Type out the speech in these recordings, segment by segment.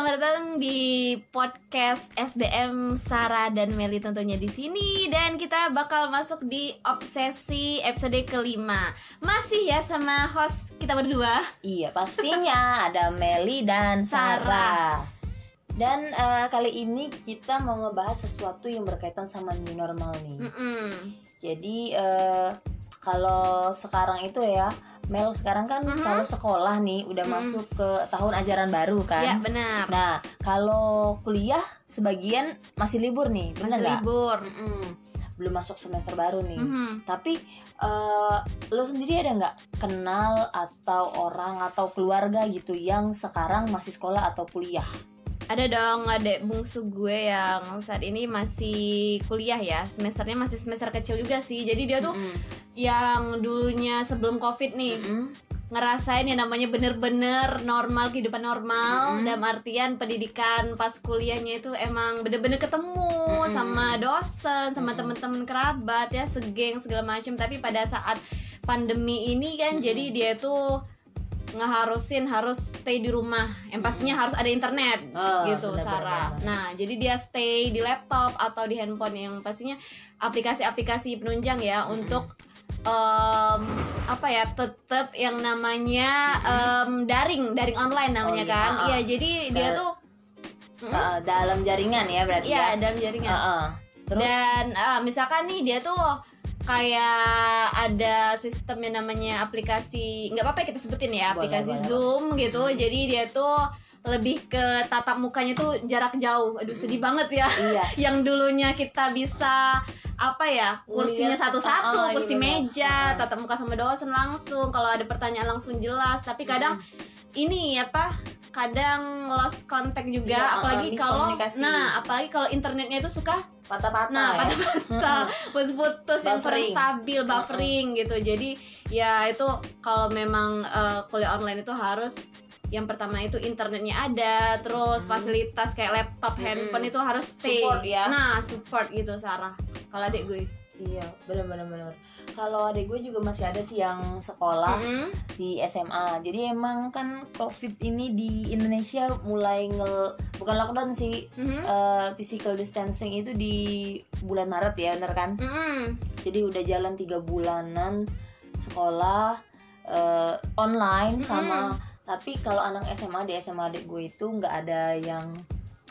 selamat datang di podcast SDM Sarah dan Meli tentunya di sini dan kita bakal masuk di obsesi episode kelima. Masih ya sama host kita berdua. Iya pastinya ada Meli dan Sarah. Sarah. Dan eh, kali ini kita mau ngebahas sesuatu yang berkaitan sama new normal nih. Mm-mm. Jadi eh, kalau sekarang itu ya Mel sekarang kan Mhm. kalau sekolah nih udah Mhm. masuk ke tahun ajaran baru kan. Ya benar. Nah kalau kuliah sebagian masih libur nih, bener Masih libur. Mm-mm. Belum masuk semester baru nih. Mhm. Tapi eh, lo sendiri ada nggak kenal atau orang atau keluarga gitu yang sekarang masih sekolah atau kuliah? Ada dong adek bungsu gue yang saat ini masih kuliah ya Semesternya masih semester kecil juga sih Jadi dia tuh Mm-mm. yang dulunya sebelum covid nih Mm-mm. ngerasain yang namanya bener-bener normal kehidupan normal Mm-mm. dalam artian pendidikan pas kuliahnya itu emang bener-bener ketemu Mm-mm. sama dosen sama Mm-mm. temen-temen kerabat ya segeng segala macam tapi pada saat pandemi ini kan Mm-mm. jadi dia tuh ngeharusin harus stay di rumah yang pastinya harus ada internet Oh, gitu benar, Sarah. Nah, jadi dia stay di laptop atau di handphone yang pastinya aplikasi-aplikasi penunjang ya Mm-mm. untuk em, apa ya tetap yang namanya em, daring daring online namanya Oh, iya, kan. Iya, jadi dia Da- tuh Mm, Eh, dalam jaringan ya berarti iya ya. dalam jaringan. Heeh. Terus Dan eh, misalkan nih dia tuh kayak ada sistem yang namanya aplikasi nggak apa-apa kita sebutin ya aplikasi boleh. Zoom gitu. Hmm. Jadi dia tuh lebih ke tatap mukanya tuh jarak jauh. Aduh sedih banget ya. iya. Yang dulunya kita bisa apa ya kursinya satu-satu ah, ah, kursi iya benar. meja Ah. tatap muka sama dosen langsung kalau ada pertanyaan langsung jelas tapi kadang ini apa kadang lost contact juga ah, apalagi kalau nah apalagi kalau internetnya itu suka patah-patah Nah, ya. patah-patah, putus-putus, yang kurang stabil, buffering gitu. Jadi ya itu kalau memang eh, kuliah online itu harus yang pertama itu internetnya ada, terus Hmm. fasilitas kayak laptop, Mm-mm. handphone itu harus stay. Support ya. Nah, support gitu Sarah. Kalau adik gue. Iya, benar-benar benar. Kalau adik gue juga masih ada sih yang sekolah Mm-mm. di SMA. Jadi emang kan COVID ini di Indonesia mulai nge bukan lockdown sih, Mhm. eh, physical distancing itu di bulan Maret ya, bener kan? Mm-mm. Jadi udah jalan tiga bulanan sekolah eh, online sama tapi kalau anak SMA di SMA adik gue itu nggak ada yang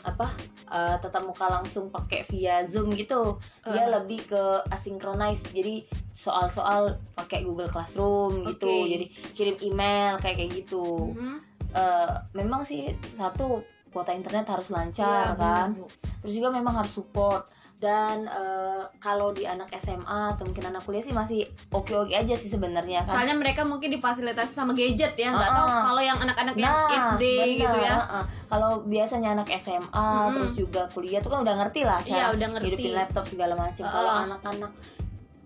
apa eh, tetap muka langsung pakai via Zoom gitu. Dia Eh. lebih ke asynchronous. Jadi soal-soal pakai Google Classroom gitu. Jadi kirim email kayak kayak gitu. Mhm. Eh, memang sih satu kuota internet harus lancar Iya, kan bener, Bu. terus juga memang harus support dan eh, kalau di anak SMA atau mungkin anak kuliah sih masih oke oke aja sih sebenarnya kan Soalnya mereka mungkin difasilitasi sama gadget ya, nggak Ah, tahu ah. kalau yang anak-anak yang Nah, SD bener, gitu ya. heeh. kalau biasanya anak SMA Mm-mm. terus juga kuliah tuh kan udah ngerti lah Iya, cara udah ngerti. hidupin laptop segala macam kalau Ah. anak-anak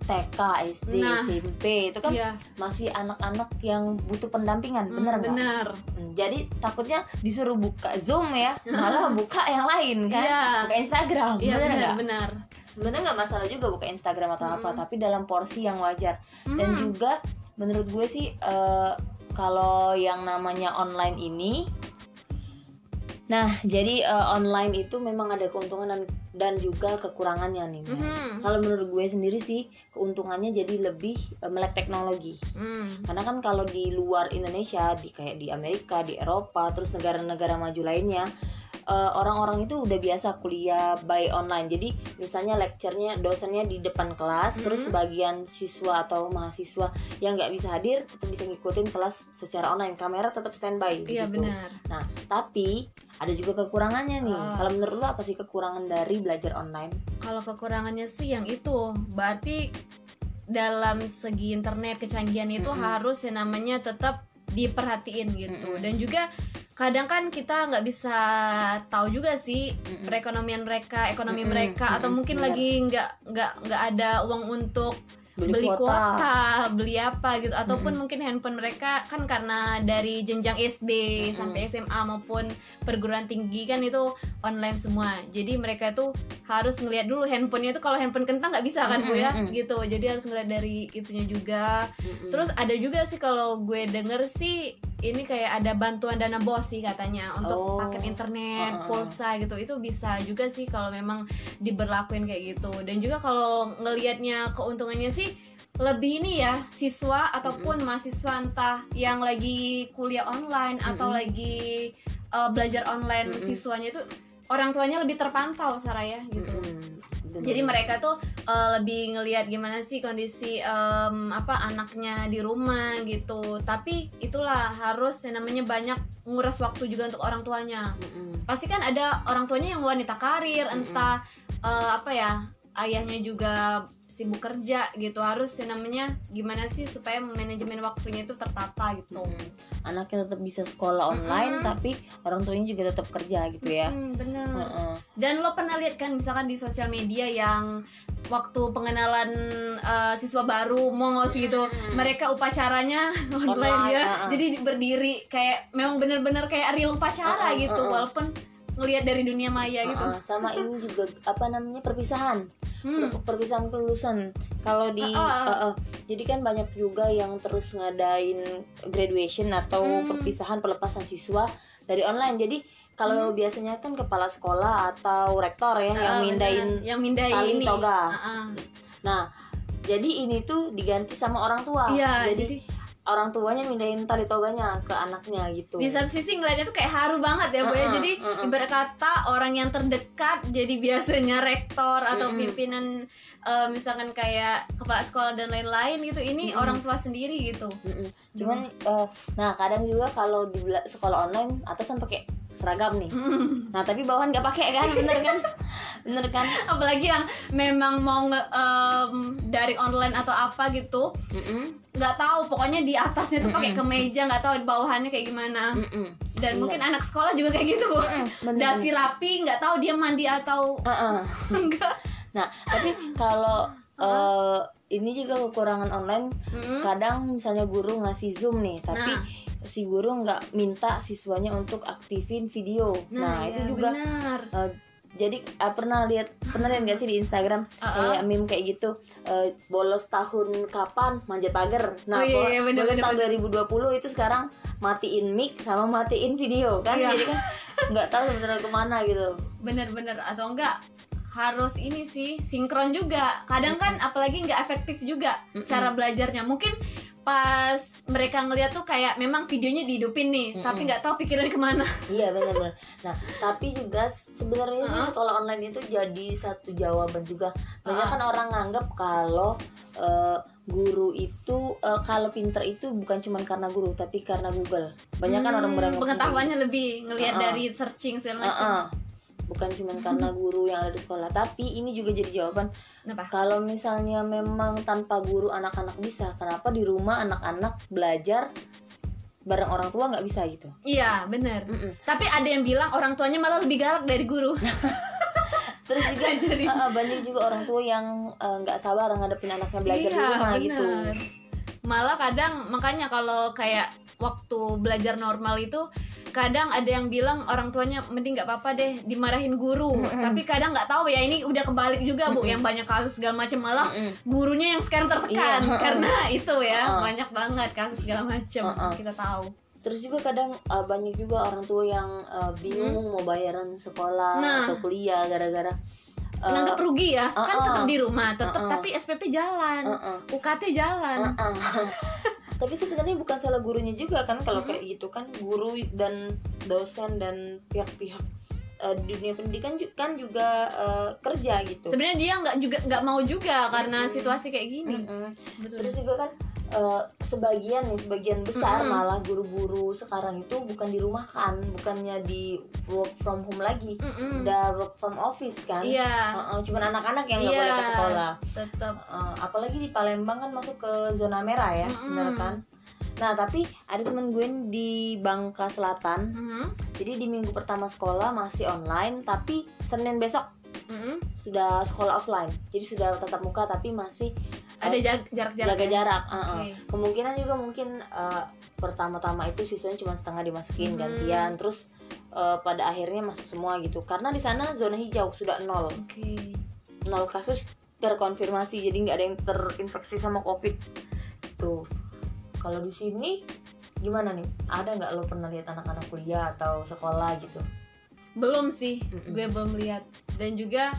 TK, SD, Nah. SMP itu kan Iya, masih anak-anak yang butuh pendampingan, mm, bener nggak? bener. Hmm, Jadi takutnya disuruh buka Zoom ya, malah buka yang lain kan, Iya. buka Instagram, Iya, bener nggak? bener. sebenarnya nggak masalah juga buka Instagram atau apa Mm. tapi dalam porsi yang wajar dan Mm. juga menurut gue sih eh, kalau yang namanya online ini nah jadi eh, online itu memang ada keuntungan dan dan juga kekurangannya nih Mel. Mhm. kalau menurut gue sendiri sih keuntungannya jadi lebih eh, melek teknologi Mm. karena kan kalau di luar Indonesia di kayak di Amerika di Eropa terus negara-negara maju lainnya eh, orang-orang itu udah biasa kuliah by online jadi misalnya lecturenya dosennya di depan kelas terus Mhm. sebagian siswa atau mahasiswa yang nggak bisa hadir tetap bisa ngikutin kelas secara online kamera tetap standby di Iya situ. benar. nah tapi ada juga kekurangannya nih Ah. kalau menurut lo apa sih kekurangan dari belajar online Kalau kekurangannya sih yang itu, berarti dalam segi internet kecanggihan itu Mm-mm. harus yang namanya tetap diperhatiin gitu. Mm-mm. Dan juga kadang kan kita nggak bisa tahu juga sih Mm-mm. perekonomian mereka, ekonomi Mm-mm, mereka, atau mm-mm, mungkin benar. lagi nggak nggak nggak ada uang untuk beli, beli kuota, kuota, beli apa gitu ataupun Mm-mm. mungkin handphone mereka kan karena dari jenjang SD Mm-mm. sampai SMA maupun perguruan tinggi kan itu online semua. Jadi mereka itu harus ngelihat dulu handphonenya itu kalau handphone kentang nggak bisa kan Bu ya gitu. Jadi harus ngelihat dari itunya juga. Mm-mm. Terus ada juga sih kalau gue denger sih ini kayak ada bantuan dana bos sih katanya untuk Oh. paket internet, Uh-uh. pulsa gitu. Itu bisa juga sih kalau memang diberlakuin kayak gitu. Dan juga kalau ngelihatnya keuntungannya sih lebih ini ya siswa ataupun mahasiswa entah yang lagi kuliah online atau Mm-mm. lagi uh, belajar online Mm-mm. siswanya itu orang tuanya lebih terpantau Saraya gitu. Mm-mm. Bener. Jadi mereka tuh uh, lebih ngelihat gimana sih kondisi em, apa anaknya di rumah gitu. Tapi itulah harus yang namanya banyak nguras waktu juga untuk orang tuanya. Mm-mm. Pasti kan ada orang tuanya yang wanita karir, Mm-mm. entah eh, apa ya ayahnya juga sibuk kerja gitu. Harus yang namanya gimana sih supaya manajemen waktunya itu tertata gitu. Mm-mm. Anaknya tetap bisa sekolah online Mm-mm. tapi orang tuanya juga tetap kerja gitu ya. Mm, bener. Heeh. Dan lo pernah lihat kan misalkan di sosial media yang waktu pengenalan eh, siswa baru mongos gitu, Hmm. mereka upacaranya online, Online, ya. uh-uh. Jadi berdiri kayak memang bener-bener kayak real upacara Uh-uh, gitu, uh-uh. walaupun ngelihat dari dunia maya gitu. Heeh, sama ini juga apa namanya perpisahan Hmm. Per- perpisahan kelulusan kalau di Ah, ah. eh, eh, jadi kan banyak juga yang terus ngadain graduation atau Hmm. perpisahan pelepasan siswa dari online jadi kalau biasanya kan kepala sekolah atau rektor ya yang Hmm. Ah, mindain bener. yang mindahin tali ini. toga Ah, ah. nah jadi ini tuh diganti sama orang tua Iya, jadi, jadi orang tuanya mindahin tali toganya ke anaknya gitu di satu sisi ngeliatnya tuh kayak haru banget ya bu ya Uh-uh, jadi uh-uh. ibarat kata orang yang terdekat jadi biasanya rektor atau Mm-mm. pimpinan eh, misalkan kayak kepala sekolah dan lain-lain gitu ini Mm-mm. orang tua sendiri gitu Mm-mm. cuman eh, nah kadang juga kalau di sekolah online atasan pakai seragam nih Mm. Nah tapi bawahan nggak pakai kan, bener kan? Bener kan? apalagi yang memang mau em, dari online atau apa gitu nggak tahu pokoknya di atasnya tuh pakai kemeja nggak tahu di bawahannya kayak gimana dan Iya. mungkin anak sekolah juga kayak gitu Bener, dasi rapi nggak tahu dia mandi atau Uh-uh. enggak Nah tapi kalau eh, ini juga kekurangan online, Mm. kadang misalnya guru ngasih zoom nih, tapi Nah. Si guru nggak minta siswanya untuk aktifin video. Nah, itu ya, juga benar. eh, jadi eh, pernah lihat pernah lihat nggak sih di Instagram Uh-uh. kayak meme kayak gitu eh, bolos tahun kapan manjat pagar nah Oh, iya, iya, bener, bolos bener, tahun 2020 itu sekarang matiin mic sama matiin video kan Iya. jadi kan nggak tahu sebenarnya ke mana gitu bener-bener atau enggak harus ini sih sinkron juga kadang kan apalagi nggak efektif juga Mm-mm. cara belajarnya mungkin pas mereka ngeliat tuh kayak memang videonya dihidupin nih Mm-mm. tapi nggak tahu pikirannya ke mana iya benar-benar nah tapi juga sebenarnya sih Uh-uh. sekolah online itu jadi satu jawaban juga banyak Uh-uh. kan orang nganggap kalau eh, guru itu eh, kalau pinter itu bukan cuma karena guru tapi karena Google banyak kan orang Hmm, beranggap pengetahuannya lebih ngelihat Uh-uh. dari searching segala macam Uh-uh. Bukan cuma karena guru yang ada di sekolah tapi ini juga jadi jawaban Kenapa? kalau misalnya memang tanpa guru anak-anak bisa kenapa di rumah anak-anak belajar bareng orang tua nggak bisa gitu iya bener Mm-mm. tapi ada yang bilang orang tuanya malah lebih galak dari guru terus juga uh, uh, banyak juga orang tua yang uh, nggak sabar ngadepin anaknya belajar di Iya, rumah bener. gitu malah kadang makanya kalau kayak waktu belajar normal itu kadang ada yang bilang orang tuanya mending nggak apa-apa deh dimarahin guru tapi kadang nggak tahu ya ini udah kebalik juga bu yang banyak kasus segala macam malah gurunya yang sekarang tertekan Iya. karena itu ya banyak banget kasus segala macam kita tahu terus juga kadang uh, banyak juga orang tua yang uh, bingung mau bayaran sekolah Nah. atau kuliah gara-gara uh, nganggap rugi ya kan uh-uh. tetap di rumah tetap Uh-uh. tapi SPP jalan uh-uh. UKT jalan Uh-uh. Tapi sebenarnya bukan salah gurunya juga kan kalau kayak gitu kan. Guru dan dosen dan pihak-pihak di dunia pendidikan ju- kan juga eh, kerja gitu. sebenarnya dia nggak juga nggak mau juga karena Mm-mm. situasi kayak gini Mm-mm. Betul. Terus juga kan eh, sebagian nih sebagian besar Mm-mm. malah guru-guru sekarang itu bukan di rumah kan, bukannya di work from home lagi, Mm-mm. udah work from office kan. iya Uh-uh, cuman anak-anak yang nggak Iya. boleh ke sekolah. tetap Uh, apalagi di Palembang kan masuk ke zona merah ya, Mm-mm. bener kan? Nah tapi ada temen gue di Bangka Selatan, Mhm. jadi di minggu pertama sekolah masih online, tapi Senin besok Mhm. sudah sekolah offline, jadi sudah tatap muka tapi masih ada jag- jarak-jarak jaga ya? jarak. Uh-uh. Oke. Kemungkinan juga mungkin uh, pertama-tama itu siswanya cuma setengah dimasukin Mhm. gantian, terus uh, pada akhirnya masuk semua gitu, karena di sana zona hijau sudah nol, oke nol kasus terkonfirmasi, jadi nggak ada yang terinfeksi sama covid. Tuh, kalau di sini gimana nih? Ada nggak lo pernah lihat anak-anak kuliah atau sekolah gitu? Belum sih Mm-mm. gue belum lihat. Dan juga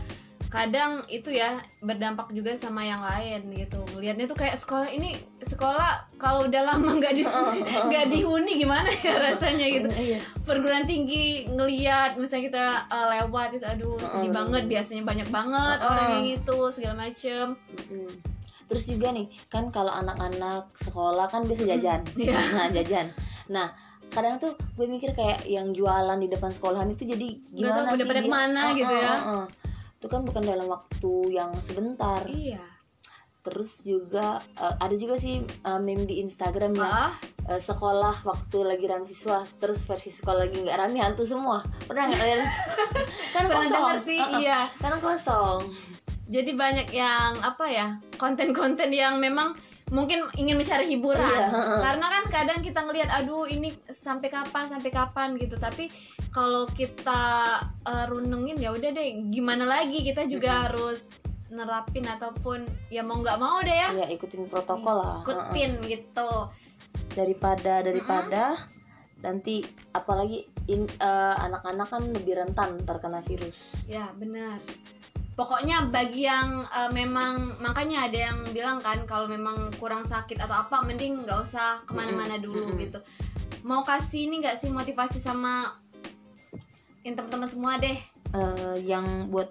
kadang itu ya berdampak juga sama yang lain gitu. Melihatnya tuh kayak sekolah ini sekolah kalau udah lama nggak di nggak dihuni gimana ya rasanya gitu? Iya perguruan tinggi ngeliat misalnya kita uh, lewat itu aduh sedih banget biasanya banyak banget orang yang itu segala macem. Mm-mm. Terus juga nih kan kalau anak-anak sekolah kan biasa jajan. Iya. nah jajan. Nah kadang tuh gue mikir kayak yang jualan di depan sekolahan itu jadi Nggak tahu gimana sih? dia? ke mana Oh, gitu oh, ya. oh, oh. itu kan bukan dalam waktu yang sebentar. Iya. Terus juga eh, ada juga sih eh, meme di Instagram yang ah eh, sekolah waktu lagi ramai siswa terus versi sekolah lagi nggak rame hantu semua. Pernah nggak kalian? Kan pernah kosong. sih Uh-uh. iya. Karena kosong jadi banyak yang apa ya konten-konten yang memang mungkin ingin mencari hiburan. Iya, karena kan kadang kita ngelihat aduh ini sampai kapan sampai kapan gitu. Tapi kalau kita uh, runengin ya udah deh gimana lagi kita juga harus nerapin ataupun ya mau nggak mau deh ya. Ya ikutin protokol lah. Ikutin gitu. Daripada daripada nanti apalagi eh, anak-anak kan lebih rentan terkena virus. Ya benar pokoknya bagi yang uh, memang makanya ada yang bilang kan kalau memang kurang sakit atau apa mending nggak usah ke mana-mana dulu mm-mm. gitu mau kasih ini nggak sih motivasi sama yang teman-teman semua deh Eh, yang buat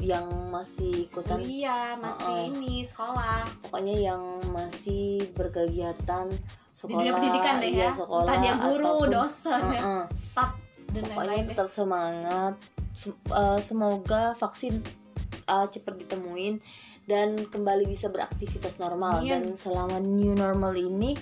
yang masih ikutan kuliah masih Uh-uh. ini sekolah pokoknya yang masih berkegiatan di sekolah dunia pendidikan deh iya, ya sekolah entah dia guru ataupun- dosen ya Uh-uh. staff dan pokoknya lain-lain deh. tetap semangat Sem- eh, semoga vaksin eh, cepat ditemuin dan kembali bisa beraktivitas normal Amin. dan selama new normal ini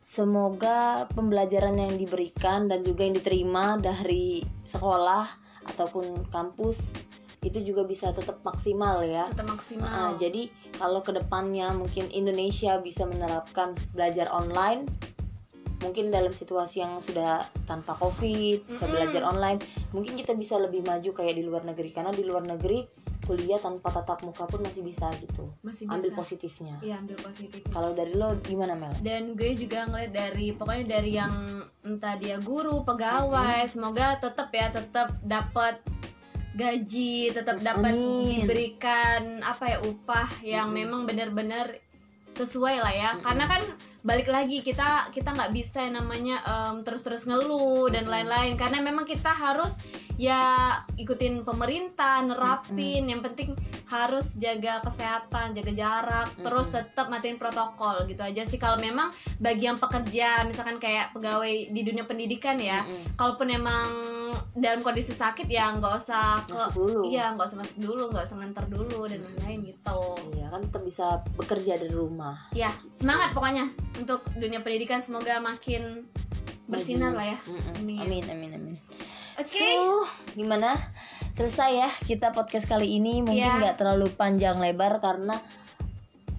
semoga pembelajaran yang diberikan dan juga yang diterima dari sekolah ataupun kampus itu juga bisa tetap maksimal ya tetap maksimal Ah, jadi kalau ke depannya mungkin Indonesia bisa menerapkan belajar online, mungkin dalam situasi yang sudah tanpa COVID bisa Mm-mm. belajar online, mungkin kita bisa lebih maju kayak di luar negeri karena di luar negeri kuliah tanpa tatap muka pun masih bisa gitu. masih Ambil bisa positifnya. iya ambil positif Kalau dari lo gimana Mel? dan gue juga ngeliat dari pokoknya dari yang entah dia guru pegawai semoga tetap ya tetap dapat gaji tetap dapat diberikan apa ya upah yang Mm-mm. memang benar-benar sesuai lah ya Mm-mm. karena kan balik lagi kita kita nggak bisa yang namanya em, terus-terus ngeluh dan lain-lain karena memang kita harus ya ikutin pemerintah nerapin yang penting harus jaga kesehatan jaga jarak terus Mm-mm. tetap matiin protokol gitu aja sih kalau memang bagi yang pekerja misalkan kayak pegawai di dunia pendidikan ya Mm-mm. kalaupun emang dalam kondisi sakit ya nggak usah ke Masuk dulu. iya nggak usah masuk dulu nggak usah nganter dulu dan lain-lain gitu Iya kan tetap bisa bekerja dari rumah. ya semangat pokoknya untuk dunia pendidikan semoga makin bersinar lah ya. Amin. Amin amin amin. Oke So, gimana? Selesai ya kita podcast kali ini. Mungkin Iya. nggak terlalu panjang lebar karena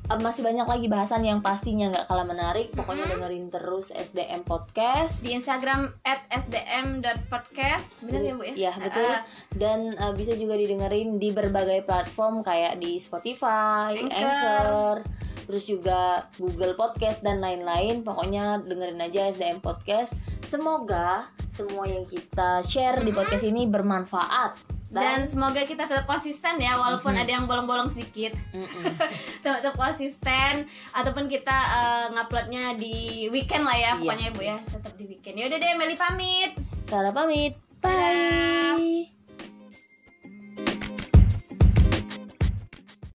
eh, masih banyak lagi bahasan yang pastinya nggak kalah menarik. Pokoknya Mm-mm. dengerin terus SDM Podcast. di Instagram sdm.podcast bener ya bu ya Iya betul. Eh, Dan eh, bisa juga didengerin di berbagai platform kayak di Spotify, Anchor. Anchor, terus juga Google Podcast dan lain-lain. Pokoknya dengerin aja SDM Podcast. Semoga semua yang kita share di Mm-mm. podcast ini bermanfaat. dan semoga kita tetap konsisten ya walaupun Mhm. ada yang bolong-bolong sedikit Mm-mm. tetap konsisten ataupun kita eh, nguploadnya di weekend lah ya Iya. pokoknya ya bu ya tetap di weekend ya udah deh Meli pamit Sarah pamit. Dadah. Bye.